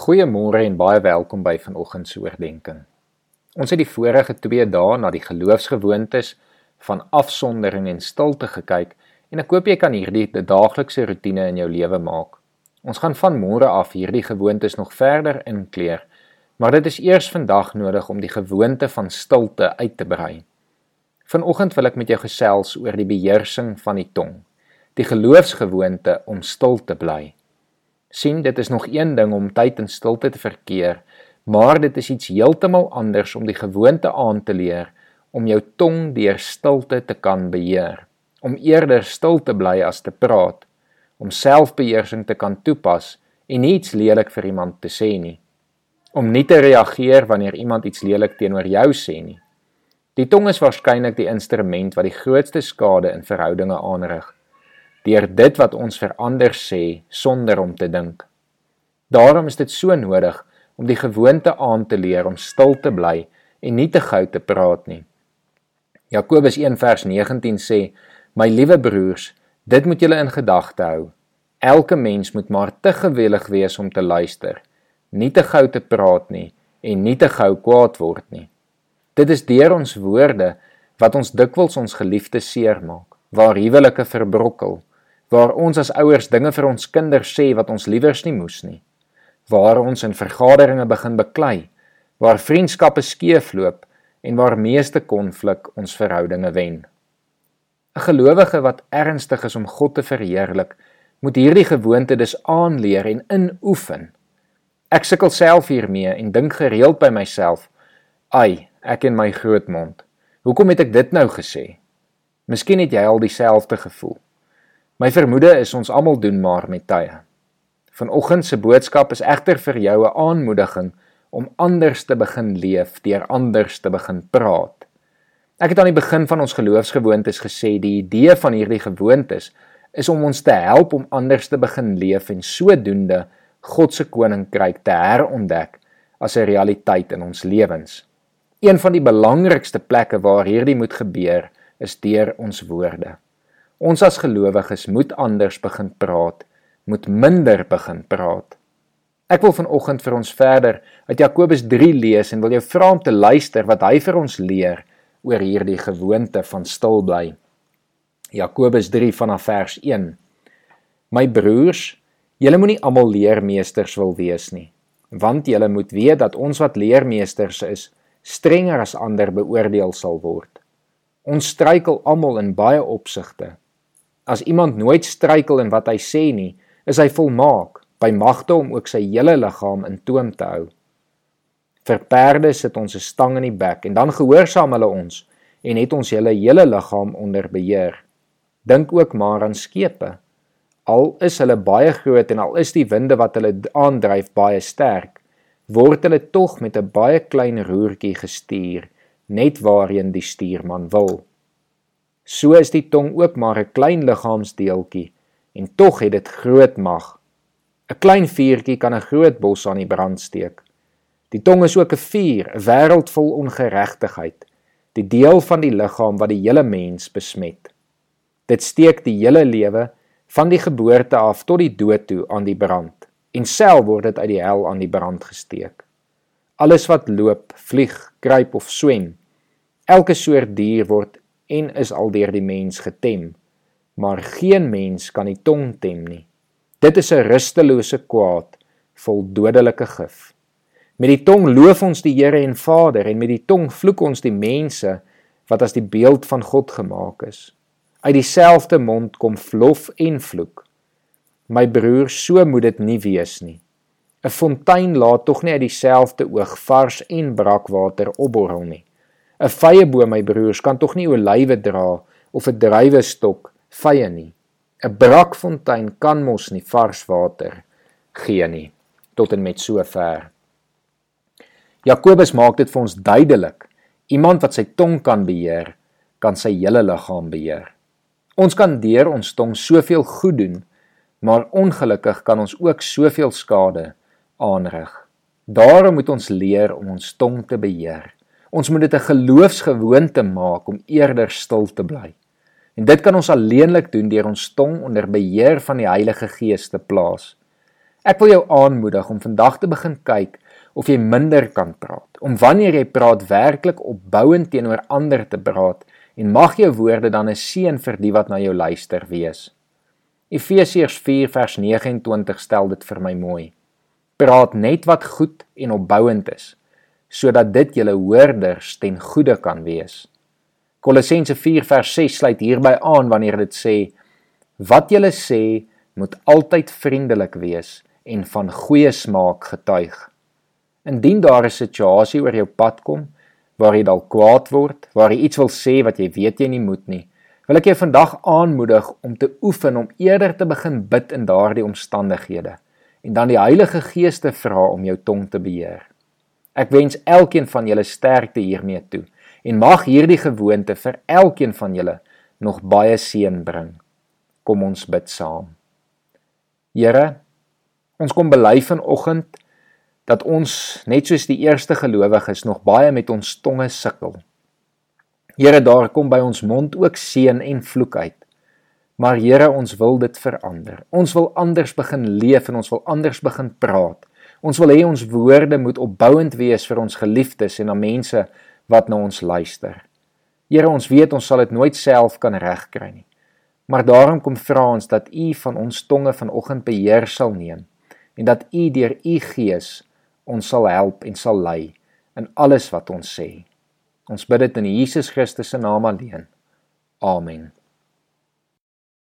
Goeiemôre en baie welkom by vanoggend se oordeenking. Ons het die vorige 2 dae na die geloofsgewoontes van afsondering en stilte gekyk en ek hoop jy kan hierdie daaglikse rotine in jou lewe maak. Ons gaan van môre af hierdie gewoontes nog verder inkleer, maar dit is eers vandag nodig om die gewoonte van stilte uit te brei. Vanoggend wil ek met jou gesels oor die beheersing van die tong, die geloofsgewoonte om stil te bly sien dit is nog een ding om tyd in stilte te verkeer, maar dit is iets heeltemal anders om die gewoonte aan te leer om jou tong deur stilte te kan beheer, om eerder stil te bly as te praat, om selfbeheersing te kan toepas en niets lelik vir iemand te sê nie, om nie te reageer wanneer iemand iets lelik teenoor jou sê nie. Die tong is waarskynlik die instrument wat die grootste skade in verhoudinge aanrig deur dit wat ons vir ander sê sonder om te dink. Daarom is dit so nodig om die gewoonte aan te leer om stil te bly en nie te gou te praat nie. Jakobus 1 vers 19 sê: "My liewe broers, dit moet julle in gedagte hou. Elke mens moet maar te gewillig wees om te luister, nie te gou te praat nie en nie te gou kwaad word nie. Dit is deur ons woorde wat ons dikwels ons geliefdes seermaak, waar huwelike verbrokkel, waar ons as ouers dinge vir ons kinders sê wat ons liewers nie moes nie. Waar ons in vergaderinge begin beklei, waar vriendskappe skeefloop en waar meeste konflik ons verhoudinge wen. 'n Gelowige wat ernstig is om God te verheerlik, moet hierdie gewoonte dus aanleer en inoefen. Ek sukkel self hiermee en dink gereeld by myself: "Ai, ek en my groot mond. Hoekom het ek dit nou gesê?" Miskien het jy al dieselfde gevoel. My vermoede is ons almal doen maar met tye. Vanoggend se boodskap is egter vir jou 'n aanmoediging om anders te begin leef deur anders te begin praat. Ek het aan die begin van ons geloofsgewoontes gesê die idee van hierdie gewoontes is om ons te help om anders te begin leef en sodoende God se koninkryk te herontdek as 'n realiteit in ons lewens. Een van die belangrikste plekke waar hierdie moet gebeur is deur ons woorde. Ons as gelowiges moet anders begin praat, moet minder begin praat. Ek wil vanoggend vir ons verder uit Jakobus 3 lees en wil jou vra om te luister wat hy vir ons leer oor hierdie gewoonte van stil bly. Jakobus 3 vanaf vers 1. My broers, julle moenie almal leermeesters wil wees nie, want julle moet weet dat ons wat leermeesters is, strenger as ander beoordeel sal word. Ons struikel almal in baie opsigte. As iemand nooit struikel in wat hy sê nie, is hy volmaak, by magte om ook sy hele liggaam in toom te hou. Vir perde sit ons 'n stang in die bek en dan gehoorsaam hulle ons en het ons hele hele liggaam onder beheer. Dink ook maar aan skepe. Al is hulle baie groot en al is die winde wat hulle aandryf baie sterk, word hulle tog met 'n baie klein roertjie gestuur, net waarheen die stuurman wil. So is die tong ook maar 'n klein liggaamsdeeltjie en tog het dit groot mag. 'n Klein vuurtjie kan 'n groot bos aan die brand steek. Die tong is ook 'n vuur, 'n wêreld vol ongeregtigheid, die deel van die liggaam wat die hele mens besmet. Dit steek die hele lewe van die geboorte af tot die dood toe aan die brand en self word dit uit die hel aan die brand gesteek. Alles wat loop, vlieg, kruip of swem, elke soort dier word en is al deur die mens getem, maar geen mens kan die tong tem nie. Dit is 'n rustelose kwaad vol dodelike gif. Met die tong loof ons die Here en Vader en met die tong vloek ons die mense wat as die beeld van God gemaak is. Uit dieselfde mond kom vlof en vloek. My broer, so moet dit nie wees nie. 'n Fontein laat tog nie uit dieselfde oog vars en brakwater opborrel nie. 'n Vye boom, my broers, kan tog nie olywe dra of 'n druiwestok vye nie. 'n Brakfontein kan mos nie vars water gee nie tot en met so ver. Jakobus maak dit vir ons duidelik. Iemand wat sy tong kan beheer, kan sy hele liggaam beheer. Ons kan deur ons tong soveel goed doen, maar ongelukkig kan ons ook soveel skade aanrig. Daarom moet ons leer om ons tong te beheer. Ons moet dit 'n geloofsgewoonte maak om eerder stil te bly. En dit kan ons alleenlik doen deur ons tong onder beheer van die Heilige Gees te plaas. Ek wil jou aanmoedig om vandag te begin kyk of jy minder kan praat. Om wanneer jy praat werklik opbouend teenoor ander te praat en mag jou woorde dan 'n seën vir die wat na jou luister wees. Efesiërs 4 vers 29 stel dit vir my mooi. Praat net wat goed en opbouend is sodat dit julle hoorders ten goeie kan wees. Kolossense 4 vers 6 sluit hierby aan wanneer dit sê wat julle sê moet altyd vriendelik wees en van goeie smaak getuig. Indien daar 'n situasie oor jou pad kom waar jy dalk kwaad word, waar jy iets wil sê wat jy weet jy nie moet nie, wil ek jou vandag aanmoedig om te oefen om eerder te begin bid in daardie omstandighede en dan die Heilige Gees te vra om jou tong te beheer. Ek wens elkeen van julle sterkte hiermee toe en mag hierdie gewoonte vir elkeen van julle nog baie seën bring. Kom ons bid saam. Here, ons kom bely vanoggend dat ons net soos die eerste gelowiges nog baie met ons tonge sukkel. Here, daar kom by ons mond ook seën en vloek uit. Maar Here, ons wil dit verander. Ons wil anders begin leef en ons wil anders begin praat. Ons wil hê ons woorde moet opbouend wees vir ons geliefdes en aan mense wat na ons luister. Here, ons weet ons sal dit nooit self kan regkry nie. Maar daarom kom vra ons dat U van ons tonge vanoggend beheer sal neem en dat U deur U Gees ons sal help en sal lei in alles wat ons sê. Ons bid dit in Jesus Christus se naam alleen. Amen.